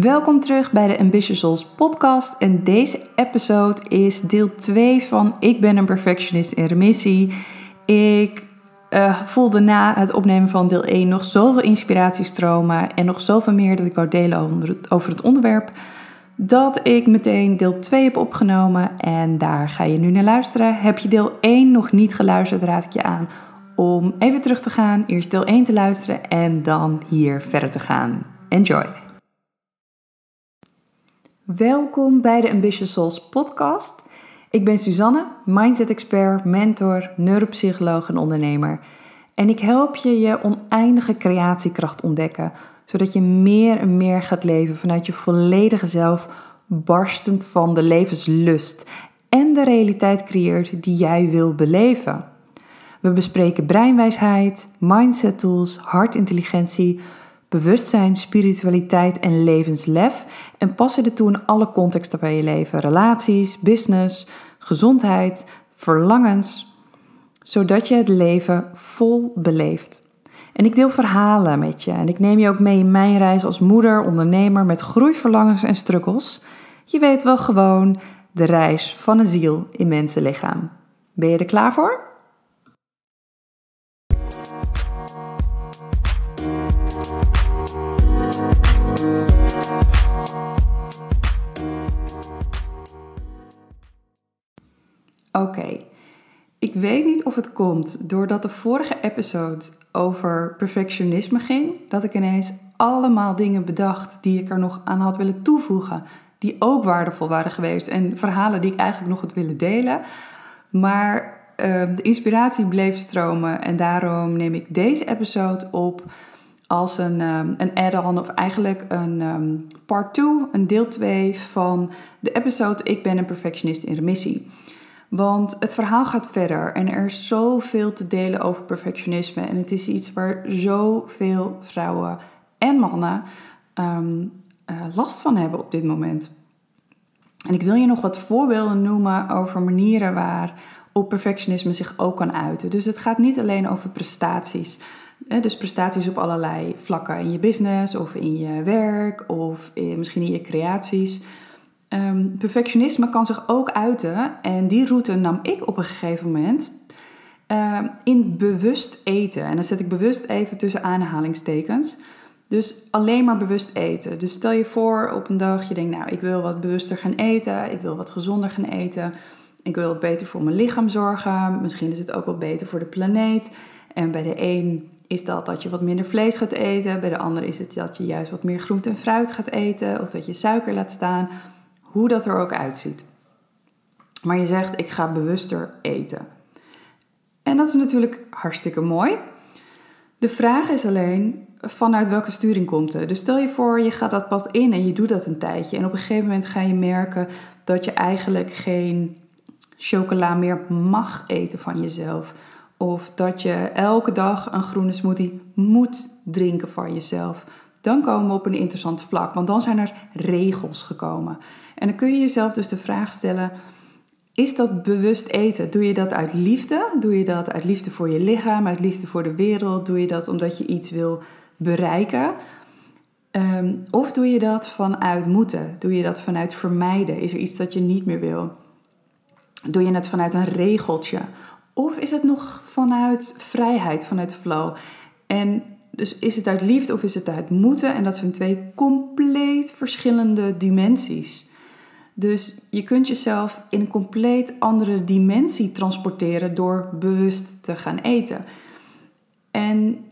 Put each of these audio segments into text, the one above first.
Welkom terug bij de Ambitious Souls podcast en deze episode is deel 2 van Ik ben een perfectionist in remissie. Ik uh, voelde na het opnemen van deel 1 nog zoveel inspiratiestromen en nog zoveel meer dat ik wou delen over het onderwerp, dat ik meteen deel 2 heb opgenomen en daar ga je nu naar luisteren. Heb je deel 1 nog niet geluisterd, raad ik je aan om even terug te gaan, eerst deel 1 te luisteren en dan hier verder te gaan. Enjoy! Welkom bij de Ambitious Souls podcast. Ik ben Suzanne, mindset expert, mentor, neuropsycholoog en ondernemer. En ik help je je oneindige creatiekracht ontdekken, zodat je meer en meer gaat leven vanuit je volledige zelf, barstend van de levenslust en de realiteit creëert die jij wil beleven. We bespreken breinwijsheid, mindset tools, hartintelligentie, bewustzijn, spiritualiteit en levenslef en passen dit toe in alle contexten van je leven: relaties, business, gezondheid, verlangens, zodat je het leven vol beleeft. En ik deel verhalen met je en ik neem je ook mee in mijn reis als moeder, ondernemer met groeiverlangens en struggles. Je weet wel gewoon de reis van een ziel in mensenlichaam. Ben je er klaar voor? Oké, ik weet niet of het komt doordat de vorige episode over perfectionisme ging, dat ik ineens allemaal dingen bedacht die ik er nog aan had willen toevoegen, die ook waardevol waren geweest en verhalen die ik eigenlijk nog had willen delen. Maar uh, de inspiratie bleef stromen en daarom neem ik deze episode op als een, um, een add-on of eigenlijk een um, part 2, een deel 2 van de episode Ik ben een perfectionist in remissie. Want het verhaal gaat verder en er is zoveel te delen over perfectionisme. En het is iets waar zoveel vrouwen en mannen um, uh, last van hebben op dit moment. En ik wil je nog wat voorbeelden noemen over manieren waarop perfectionisme zich ook kan uiten. Dus het gaat niet alleen over prestaties. Dus prestaties op allerlei vlakken in je business of in je werk of in, misschien in je creaties. Um, perfectionisme kan zich ook uiten, en die route nam ik op een gegeven moment uh, in bewust eten. En dan zet ik bewust even tussen aanhalingstekens. Dus alleen maar bewust eten. Dus stel je voor op een dag, je denkt, nou, ik wil wat bewuster gaan eten, ik wil wat gezonder gaan eten, ik wil wat beter voor mijn lichaam zorgen, misschien is het ook wat beter voor de planeet. En bij de een is dat dat je wat minder vlees gaat eten, bij de ander is het dat je juist wat meer groente en fruit gaat eten, of dat je suiker laat staan hoe dat er ook uitziet. Maar je zegt, ik ga bewuster eten. En dat is natuurlijk hartstikke mooi. De vraag is alleen, vanuit welke sturing komt het? Dus stel je voor, je gaat dat pad in en je doet dat een tijdje. En op een gegeven moment ga je merken dat je eigenlijk geen chocola meer mag eten van jezelf. Of dat je elke dag een groene smoothie moet drinken van jezelf. Dan komen we op een interessant vlak, want dan zijn er regels gekomen. En dan kun je jezelf dus de vraag stellen: is dat bewust eten? Doe je dat uit liefde? Doe je dat uit liefde voor je lichaam, uit liefde voor de wereld? Doe je dat omdat je iets wil bereiken? Um, of doe je dat vanuit moeten? Doe je dat vanuit vermijden? Is er iets dat je niet meer wil? Doe je het vanuit een regeltje? Of is het nog vanuit vrijheid, vanuit flow? En dus is het uit liefde of is het uit moeten? En dat zijn twee compleet verschillende dimensies. Dus je kunt jezelf in een compleet andere dimensie transporteren door bewust te gaan eten. En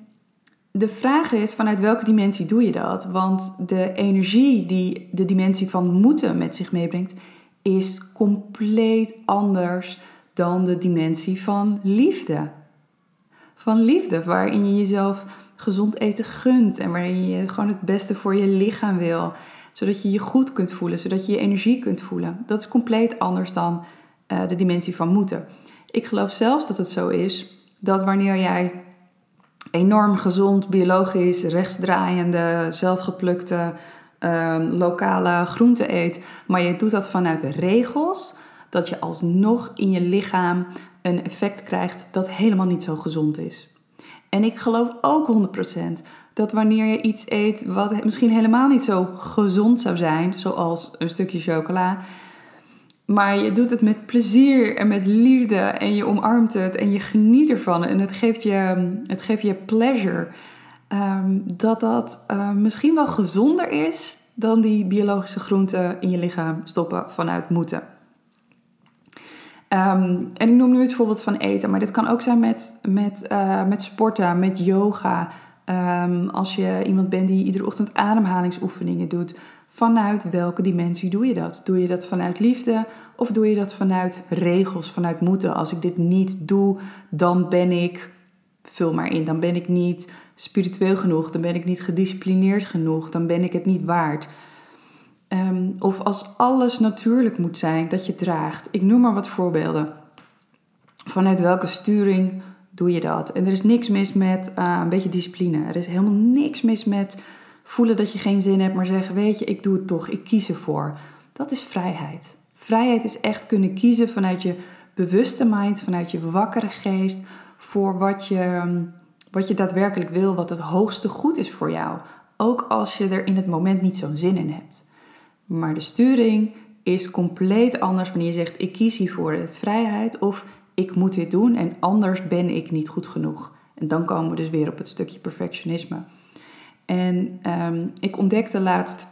de vraag is vanuit welke dimensie doe je dat? Want de energie die de dimensie van moeten met zich meebrengt, is compleet anders dan de dimensie van liefde. Van liefde, waarin je jezelf gezond eten gunt en waarin je gewoon het beste voor je lichaam wil zodat je je goed kunt voelen, zodat je je energie kunt voelen. Dat is compleet anders dan uh, de dimensie van moeten. Ik geloof zelfs dat het zo is dat wanneer jij enorm gezond, biologisch, rechtsdraaiende, zelfgeplukte, uh, lokale groenten eet, maar je doet dat vanuit de regels, dat je alsnog in je lichaam een effect krijgt dat helemaal niet zo gezond is. En ik geloof ook 100% dat wanneer je iets eet wat misschien helemaal niet zo gezond zou zijn, zoals een stukje chocola, maar je doet het met plezier en met liefde en je omarmt het en je geniet ervan en het geeft je, het geeft je pleasure, ehm, dat dat uh, misschien wel gezonder is dan die biologische groenten in je lichaam stoppen vanuit moeten. Um, en ik noem nu het voorbeeld van eten, maar dit kan ook zijn met, met, uh, met sporten, met yoga. Um, als je iemand bent die iedere ochtend ademhalingsoefeningen doet, vanuit welke dimensie doe je dat? Doe je dat vanuit liefde of doe je dat vanuit regels, vanuit moeten? Als ik dit niet doe, dan ben ik, vul maar in, dan ben ik niet spiritueel genoeg, dan ben ik niet gedisciplineerd genoeg, dan ben ik het niet waard. Um, of als alles natuurlijk moet zijn dat je draagt. Ik noem maar wat voorbeelden. Vanuit welke sturing doe je dat? En er is niks mis met uh, een beetje discipline. Er is helemaal niks mis met voelen dat je geen zin hebt, maar zeggen: Weet je, ik doe het toch, ik kies ervoor. Dat is vrijheid. Vrijheid is echt kunnen kiezen vanuit je bewuste mind, vanuit je wakkere geest, voor wat je, wat je daadwerkelijk wil, wat het hoogste goed is voor jou. Ook als je er in het moment niet zo'n zin in hebt. Maar de sturing is compleet anders wanneer je zegt: Ik kies hiervoor het vrijheid of ik moet dit doen en anders ben ik niet goed genoeg. En dan komen we dus weer op het stukje perfectionisme. En um, ik ontdekte laatst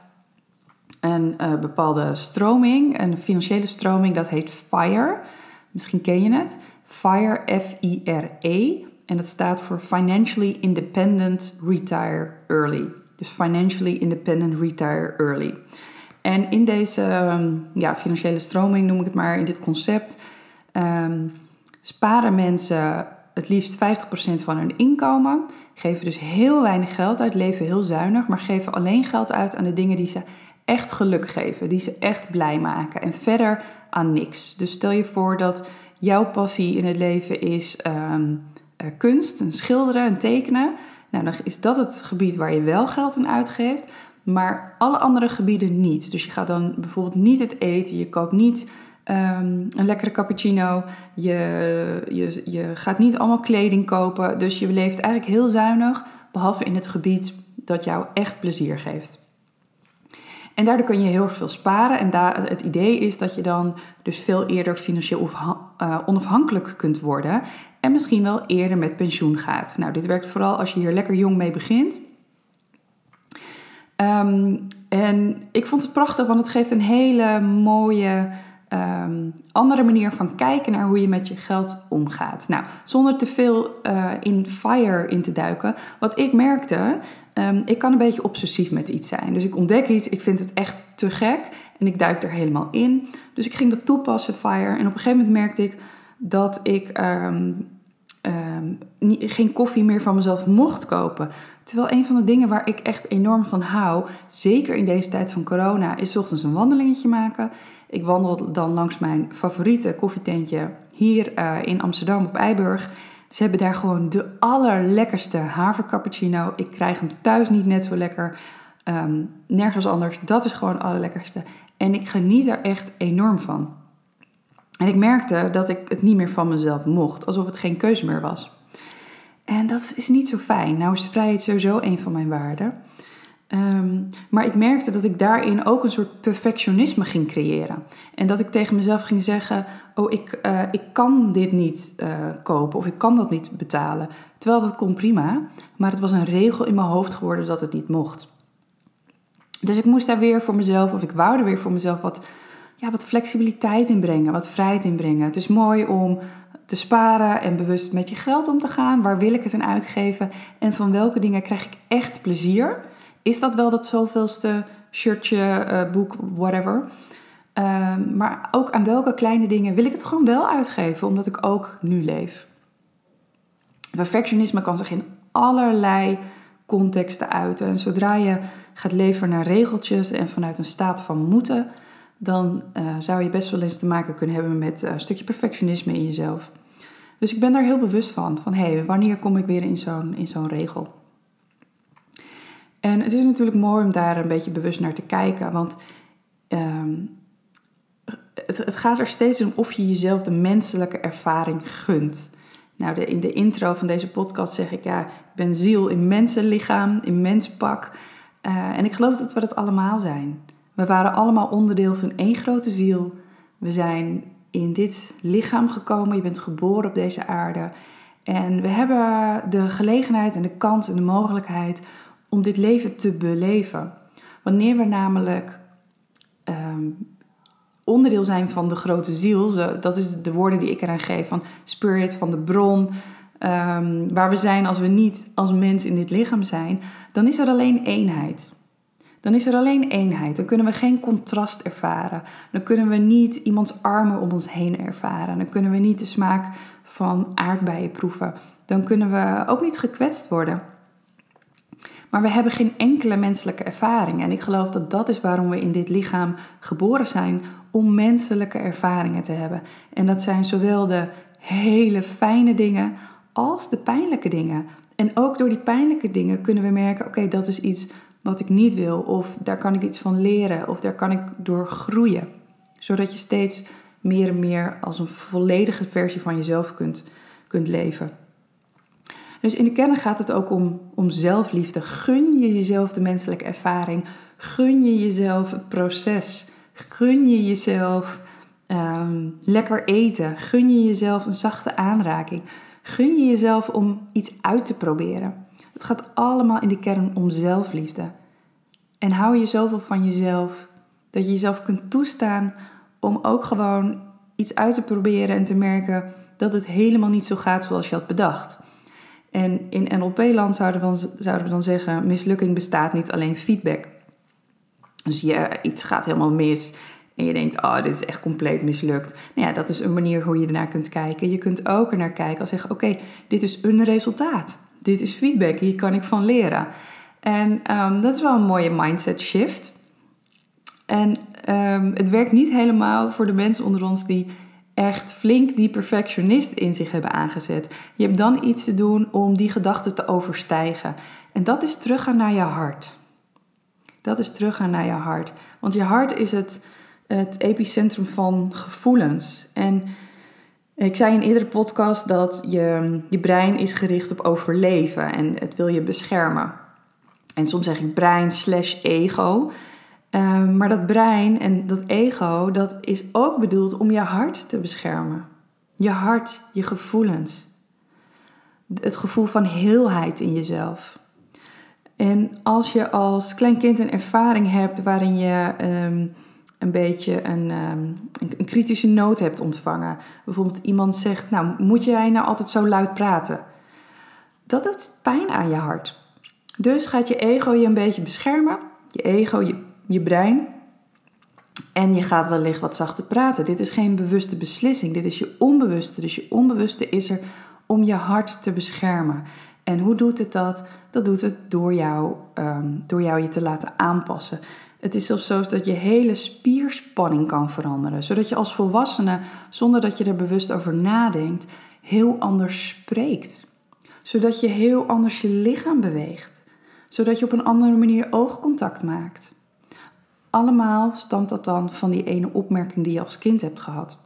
een uh, bepaalde stroming, een financiële stroming, dat heet FIRE. Misschien ken je het. FIRE, F-I-R-E. En dat staat voor Financially Independent Retire Early. Dus Financially Independent Retire Early. En in deze um, ja, financiële stroming, noem ik het maar, in dit concept, um, sparen mensen het liefst 50% van hun inkomen, geven dus heel weinig geld uit, leven heel zuinig, maar geven alleen geld uit aan de dingen die ze echt geluk geven, die ze echt blij maken en verder aan niks. Dus stel je voor dat jouw passie in het leven is um, uh, kunst, een schilderen, een tekenen. Nou, dan is dat het gebied waar je wel geld aan uitgeeft, maar alle andere gebieden niet. Dus je gaat dan bijvoorbeeld niet het eten, je koopt niet um, een lekkere cappuccino, je, je, je gaat niet allemaal kleding kopen. Dus je leeft eigenlijk heel zuinig, behalve in het gebied dat jou echt plezier geeft. En daardoor kun je heel veel sparen. En daar, het idee is dat je dan dus veel eerder financieel uh, onafhankelijk kunt worden. En misschien wel eerder met pensioen gaat. Nou, dit werkt vooral als je hier lekker jong mee begint. Um, en ik vond het prachtig, want het geeft een hele mooie um, andere manier van kijken naar hoe je met je geld omgaat. Nou, zonder te veel uh, in fire in te duiken. Wat ik merkte, um, ik kan een beetje obsessief met iets zijn. Dus ik ontdek iets, ik vind het echt te gek en ik duik er helemaal in. Dus ik ging dat toepassen, fire. En op een gegeven moment merkte ik dat ik um, geen koffie meer van mezelf mocht kopen. Terwijl een van de dingen waar ik echt enorm van hou, zeker in deze tijd van corona, is ochtends een wandelingetje maken. Ik wandel dan langs mijn favoriete koffietentje hier uh, in Amsterdam op Eiburg. Ze hebben daar gewoon de allerlekkerste havercappuccino. Ik krijg hem thuis niet net zo lekker. Um, nergens anders. Dat is gewoon het allerlekkerste. En ik geniet er echt enorm van. En ik merkte dat ik het niet meer van mezelf mocht, alsof het geen keuze meer was. En dat is niet zo fijn. Nou is vrijheid sowieso een van mijn waarden. Um, maar ik merkte dat ik daarin ook een soort perfectionisme ging creëren. En dat ik tegen mezelf ging zeggen: Oh, ik, uh, ik kan dit niet uh, kopen of ik kan dat niet betalen. Terwijl dat kon prima, maar het was een regel in mijn hoofd geworden dat het niet mocht. Dus ik moest daar weer voor mezelf, of ik wou er weer voor mezelf wat ja, wat flexibiliteit inbrengen, wat vrijheid inbrengen. Het is mooi om te sparen en bewust met je geld om te gaan. Waar wil ik het aan uitgeven? En van welke dingen krijg ik echt plezier? Is dat wel dat zoveelste shirtje, uh, boek, whatever? Uh, maar ook aan welke kleine dingen wil ik het gewoon wel uitgeven, omdat ik ook nu leef. Perfectionisme kan zich in allerlei contexten uiten. En zodra je gaat leven naar regeltjes en vanuit een staat van moeten, dan uh, zou je best wel eens te maken kunnen hebben met een stukje perfectionisme in jezelf. Dus ik ben daar heel bewust van, van hé, hey, wanneer kom ik weer in zo'n, in zo'n regel? En het is natuurlijk mooi om daar een beetje bewust naar te kijken, want um, het, het gaat er steeds om of je jezelf de menselijke ervaring gunt. Nou, de, in de intro van deze podcast zeg ik ja, ik ben ziel in mensenlichaam, in menspak. Uh, en ik geloof dat we dat allemaal zijn. We waren allemaal onderdeel van één grote ziel. We zijn in dit lichaam gekomen. Je bent geboren op deze aarde. En we hebben de gelegenheid en de kans en de mogelijkheid om dit leven te beleven. Wanneer we namelijk ehm, onderdeel zijn van de grote ziel, dat is de woorden die ik eraan geef, van spirit, van de bron, ehm, waar we zijn als we niet als mens in dit lichaam zijn, dan is er alleen eenheid. Dan is er alleen eenheid. Dan kunnen we geen contrast ervaren. Dan kunnen we niet iemands armen om ons heen ervaren. Dan kunnen we niet de smaak van aardbeien proeven. Dan kunnen we ook niet gekwetst worden. Maar we hebben geen enkele menselijke ervaring. En ik geloof dat dat is waarom we in dit lichaam geboren zijn. Om menselijke ervaringen te hebben. En dat zijn zowel de hele fijne dingen als de pijnlijke dingen. En ook door die pijnlijke dingen kunnen we merken: oké, dat is iets wat ik niet wil. Of daar kan ik iets van leren. Of daar kan ik door groeien. Zodat je steeds meer en meer als een volledige versie van jezelf kunt, kunt leven. Dus in de kern gaat het ook om, om zelfliefde. Gun je jezelf de menselijke ervaring. Gun je jezelf het proces. Gun je jezelf ehm, lekker eten. Gun je jezelf een zachte aanraking. Gun je jezelf om iets uit te proberen. Het gaat allemaal in de kern om zelfliefde. En hou je zoveel van jezelf dat je jezelf kunt toestaan om ook gewoon iets uit te proberen en te merken dat het helemaal niet zo gaat zoals je had bedacht. En in NLP-land zouden, zouden we dan zeggen: mislukking bestaat niet alleen feedback. Dus je, iets gaat helemaal mis en je denkt: oh, dit is echt compleet mislukt. Nou ja, dat is een manier hoe je ernaar kunt kijken. Je kunt ook ernaar kijken als zeggen: oké, dit is een resultaat. Dit is feedback, hier kan ik van leren. En ehm, dat is wel een mooie mindset shift. En ehm, het werkt niet helemaal voor de mensen onder ons die echt flink die perfectionist in zich hebben aangezet. Je hebt dan iets te doen om die gedachte te overstijgen. En dat is teruggaan naar je hart. Dat is teruggaan naar je hart. Want je hart is het, het epicentrum van gevoelens. En ik zei in eerdere podcast dat je, je brein is gericht op overleven en het wil je beschermen. En soms zeg ik brein slash ego. Ehm, maar dat brein en dat ego, dat is ook bedoeld om je hart te beschermen. Je hart, je gevoelens. Het gevoel van heelheid in jezelf. En als je als klein kind een ervaring hebt waarin je ehm, een beetje een, um, een, kritische noot hebt ontvangen. Bijvoorbeeld iemand zegt, nou moet jij nou altijd zo luid praten? Dat doet pijn aan je hart. Dus gaat je ego je een beetje beschermen. Je ego, je je brein. En je gaat wellicht wat zachter praten. Dit is geen bewuste beslissing. Dit is je onbewuste. Dus je onbewuste is er om je hart te beschermen. En hoe doet het dat? Dat doet het door jou, ehm, door jou je te laten aanpassen. Het is zelfs zo dat je hele spierspanning kan veranderen. Zodat je als volwassene, zonder dat je er bewust over nadenkt, heel anders spreekt. Zodat je heel anders je lichaam beweegt. Zodat je op een andere manier oogcontact maakt. Allemaal stamt dat dan van die ene opmerking die je als kind hebt gehad.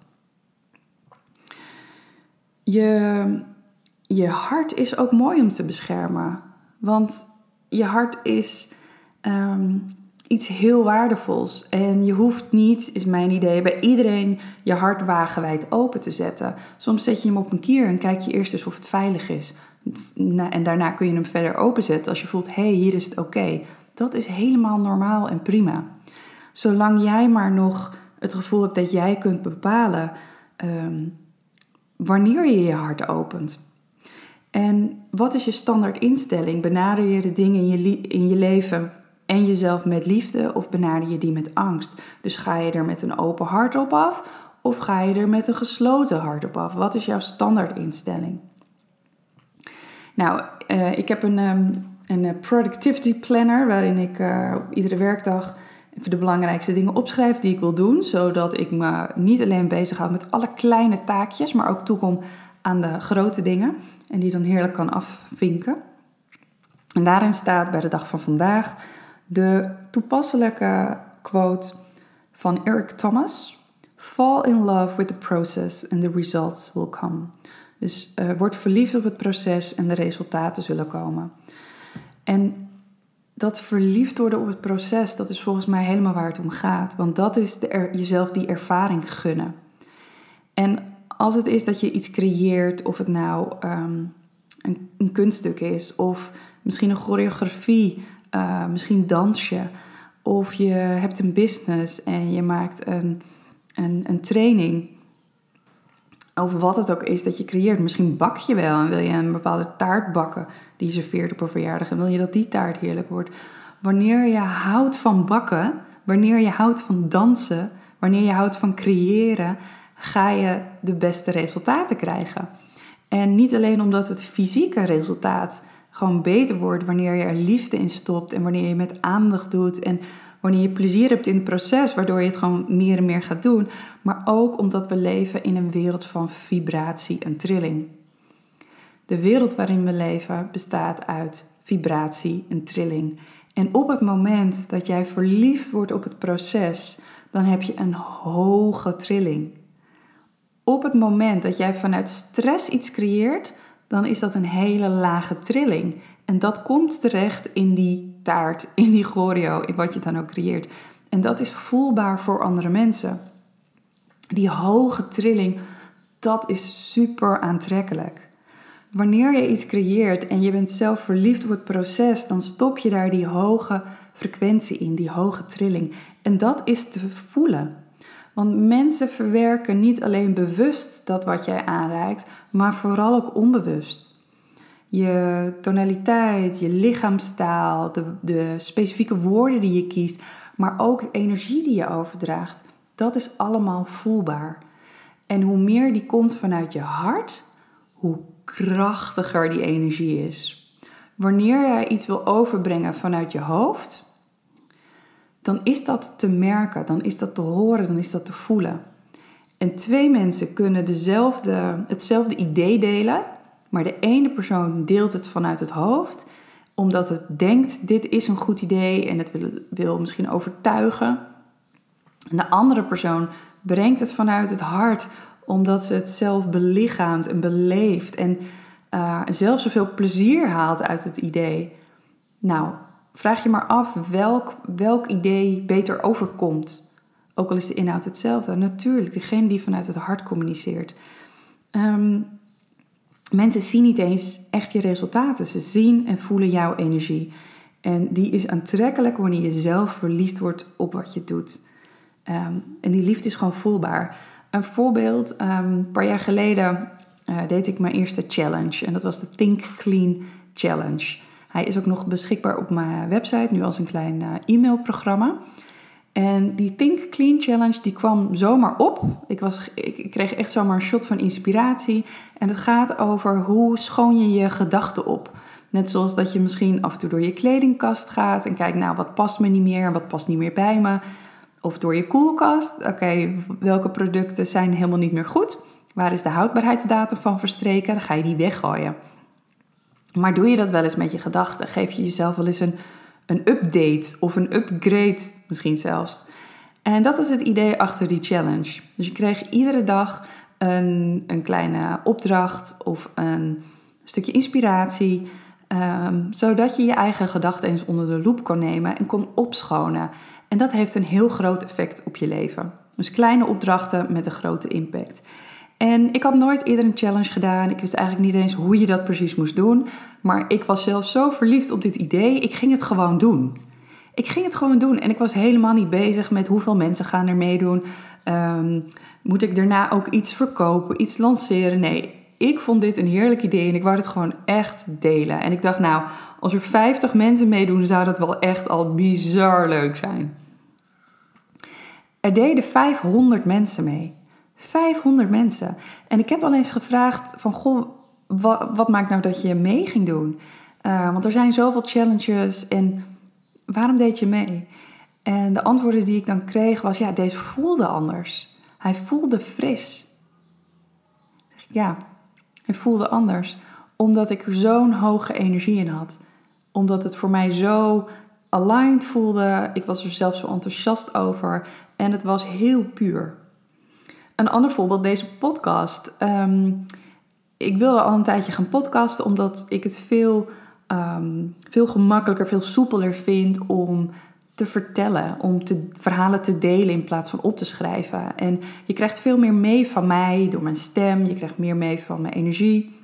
Je, je hart is ook mooi om te beschermen. Want je hart is ehm, iets heel waardevols. En je hoeft niet, is mijn idee, bij iedereen je hart wagenwijd open te zetten. Soms zet je hem op een kier en kijk je eerst eens of het veilig is. En daarna kun je hem verder openzetten als je voelt, hé, hey, hier is het oké. Dat is helemaal normaal en prima. Zolang jij maar nog het gevoel hebt dat jij kunt bepalen ehm, wanneer je je hart opent. En wat is je standaard instelling? Benader je de dingen in je, in je leven en jezelf met liefde of benader je die met angst? Dus ga je er met een open hart op af of ga je er met een gesloten hart op af? Wat is jouw standaard instelling? Nou, uh, ik heb een, um, een eh, productivity planner waarin ik uh, iedere werkdag even de belangrijkste dingen opschrijf die ik wil doen, zodat ik me niet alleen bezighoud met alle kleine taakjes, maar ook toekom aan de grote dingen en die dan heerlijk kan afvinken. En daarin staat bij de dag van vandaag de toepasselijke quote van Eric Thomas: Fall in love with the process and the results will come. Dus uh, word verliefd op het proces en de resultaten zullen komen. En dat verliefd worden op het proces, dat is volgens mij helemaal waar het om gaat. Want dat is de jezelf die ervaring gunnen. En als het is dat je iets creëert, of het nou ehm, een, een, kunststuk is, of misschien een choreografie, uh, misschien dans je, of je hebt een business en je maakt een, een, een training over wat het ook is dat je creëert. Misschien bak je wel en wil je een bepaalde taart bakken die je serveert op een verjaardag en wil je dat die taart heerlijk wordt. Wanneer je houdt van bakken, wanneer je houdt van dansen, wanneer je houdt van creëren, ga je de beste resultaten krijgen. En niet alleen omdat het fysieke resultaat gewoon beter wordt wanneer je er liefde in stopt en wanneer je met aandacht doet en wanneer je plezier hebt in het proces, waardoor je het gewoon meer en meer gaat doen, maar ook omdat we leven in een wereld van vibratie en trilling. De wereld waarin we leven bestaat uit vibratie en trilling. En op het moment dat jij verliefd wordt op het proces, dan heb je een hoge trilling. Op het moment dat jij vanuit stress iets creëert, dan is dat een hele lage trilling. En dat komt terecht in die taart, in die choreo, in wat je dan ook creëert. En dat is voelbaar voor andere mensen. Die hoge trilling, dat is super aantrekkelijk. Wanneer je iets creëert en je bent zelf verliefd op het proces, dan stop je daar die hoge frequentie in, die hoge trilling. En dat is te voelen. Want mensen verwerken niet alleen bewust dat wat jij aanreikt, maar vooral ook onbewust je tonaliteit, je lichaamstaal, de, de specifieke woorden die je kiest, maar ook de energie die je overdraagt. Dat is allemaal voelbaar. En hoe meer die komt vanuit je hart, hoe krachtiger die energie is. Wanneer jij iets wil overbrengen vanuit je hoofd, dan is dat te merken, dan is dat te horen, dan is dat te voelen. En twee mensen kunnen dezelfde, hetzelfde idee delen, maar de ene persoon deelt het vanuit het hoofd, omdat het denkt: dit is een goed idee en het wil, misschien overtuigen. En de andere persoon brengt het vanuit het hart, omdat ze het zelf belichaamt en beleeft en uh, zelf zoveel plezier haalt uit het idee. Nou, vraag je maar af welk, welk idee beter overkomt. Ook al is de inhoud hetzelfde. Natuurlijk, degene die vanuit het hart communiceert. Um, Mensen zien niet eens echt je resultaten. Ze zien en voelen jouw energie. En die is aantrekkelijk wanneer je zelf verliefd wordt op wat je doet. Ehm, en die liefde is gewoon voelbaar. Een voorbeeld, um, een paar jaar geleden uh, deed ik mijn eerste challenge. En dat was de Think Clean Challenge. Hij is ook nog beschikbaar op mijn website, nu als een klein uh, e-mailprogramma. En die Think Clean Challenge die kwam zomaar op. Ik, was, ik, kreeg echt zomaar een shot van inspiratie. En het gaat over hoe schoon je je gedachten op. Net zoals dat je misschien af en toe door je kledingkast gaat en kijkt, nou wat past me niet meer, wat past niet meer bij me. Of door je koelkast. Oké, welke producten zijn helemaal niet meer goed? Waar is de houdbaarheidsdatum van verstreken? Dan ga je die weggooien. Maar doe je dat wel eens met je gedachten? Geef je jezelf wel eens een een update of een upgrade misschien zelfs. En dat is het idee achter die challenge. Dus je kreeg iedere dag een, een kleine opdracht of een stukje inspiratie. Ehm, zodat je je eigen gedachten eens onder de loep kon nemen en kon opschonen. En dat heeft een heel groot effect op je leven. Dus kleine opdrachten met een grote impact. En ik had nooit eerder een challenge gedaan. Ik wist eigenlijk niet eens hoe je dat precies moest doen. Maar ik was zelf zo verliefd op dit idee. Ik ging het gewoon doen. Ik ging het gewoon doen. En ik was helemaal niet bezig met hoeveel mensen gaan er meedoen. Um, moet ik daarna ook iets verkopen, iets lanceren? Nee, ik vond dit een heerlijk idee en ik wou het gewoon echt delen. En ik dacht, nou, als er 50 mensen meedoen, zou dat wel echt al bizar leuk zijn. Er deden 500 mensen mee. 500 mensen. En ik heb al eens gevraagd van, goh, wat, maakt nou dat je mee ging doen? Uh, want er zijn zoveel challenges en waarom deed je mee? En de antwoorden die ik dan kreeg was, ja, deze voelde anders. Hij voelde fris. Ja, hij voelde anders. Omdat ik zo'n hoge energie in had. Omdat het voor mij zo aligned voelde. Ik was er zelf zo enthousiast over. En het was heel puur. Een ander voorbeeld, deze podcast. Ehm, ik wilde al een tijdje gaan podcasten, omdat ik het veel, ehm, veel gemakkelijker, veel soepeler vind om te vertellen, om te, verhalen te delen in plaats van op te schrijven. En je krijgt veel meer mee van mij door mijn stem, je krijgt meer mee van mijn energie.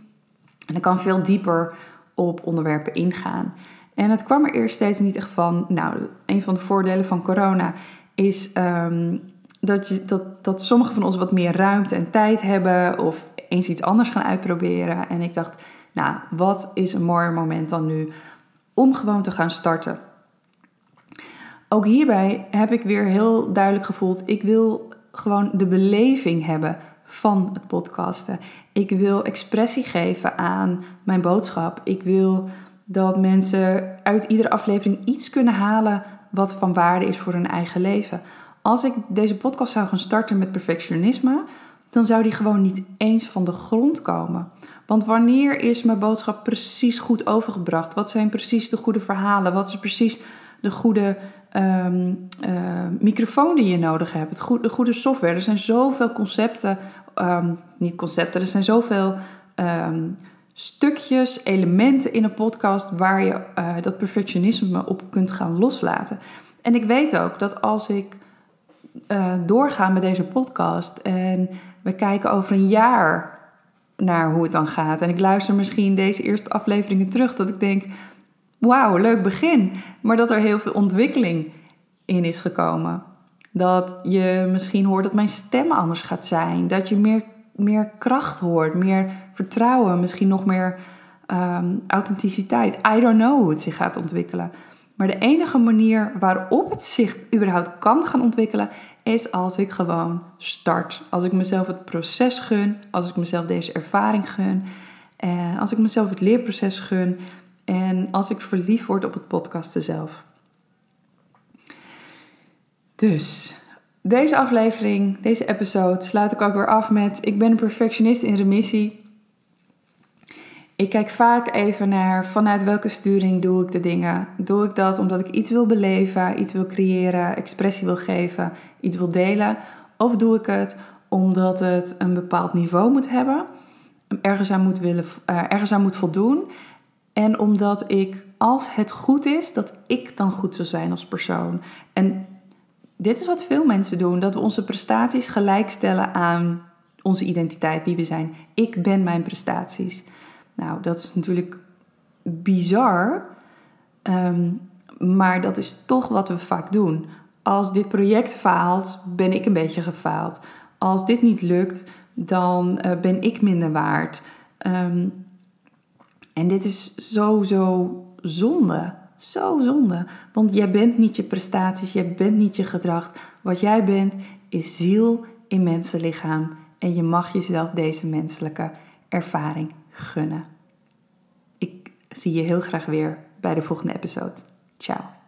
En ik kan veel dieper op onderwerpen ingaan. En het kwam er eerst steeds niet echt van. Nou, een van de voordelen van corona is ehm, dat, je, dat, dat sommigen van ons wat meer ruimte en tijd hebben of eens iets anders gaan uitproberen. En ik dacht, nou, wat is een mooier moment dan nu om gewoon te gaan starten? Ook hierbij heb ik weer heel duidelijk gevoeld, ik wil gewoon de beleving hebben van het podcasten. Ik wil expressie geven aan mijn boodschap. Ik wil dat mensen uit iedere aflevering iets kunnen halen wat van waarde is voor hun eigen leven. Als ik deze podcast zou gaan starten met perfectionisme, dan zou die gewoon niet eens van de grond komen. Want wanneer is mijn boodschap precies goed overgebracht? Wat zijn precies de goede verhalen? Wat is precies de goede um, microfoon die je nodig hebt? Het goede, de goede software. Er zijn zoveel concepten, um, niet concepten, er zijn zoveel stukjes, elementen in een podcast waar je uh, dat perfectionisme op kunt gaan loslaten. En ik weet ook dat als ik uh, doorga met deze podcast en we kijken over een jaar naar hoe het dan gaat. En ik luister misschien deze eerste afleveringen terug, dat ik denk: wauw, leuk begin. Maar dat er heel veel ontwikkeling in is gekomen. Dat je misschien hoort dat mijn stem anders gaat zijn. Dat je meer meer kracht hoort, meer vertrouwen, misschien nog meer um, authenticiteit. I don't know hoe het zich gaat ontwikkelen. Maar de enige manier waarop het zich überhaupt kan gaan ontwikkelen, is als ik gewoon start. Als ik mezelf het proces gun, als ik mezelf deze ervaring gun, en als ik mezelf het leerproces gun en als ik verliefd word op het podcasten zelf. Dus deze aflevering, deze episode, sluit ik ook weer af met: Ik ben een perfectionist in remissie. Ik kijk vaak even naar vanuit welke sturing doe ik de dingen. Doe ik dat omdat ik iets wil beleven, iets wil creëren, expressie wil geven, iets wil delen? Of doe ik het omdat het een bepaald niveau moet hebben, ergens aan moet, willen, uh, ergens aan moet voldoen? En omdat ik, als het goed is, dat ik dan goed zou zijn als persoon. En dit is wat veel mensen doen: dat we onze prestaties gelijkstellen aan onze identiteit, wie we zijn. Ik ben mijn prestaties. Nou, dat is natuurlijk bizar, um, maar dat is toch wat we vaak doen. Als dit project faalt, ben ik een beetje gefaald. Als dit niet lukt, dan uh, ben ik minder waard. Um, en dit is zo, zo zonde. Zo zonde. Want jij bent niet je prestaties, jij bent niet je gedrag. Wat jij bent is ziel in mensenlichaam. En je mag jezelf deze menselijke ervaring gunnen. Zie je heel graag weer bij de volgende episode. Ciao.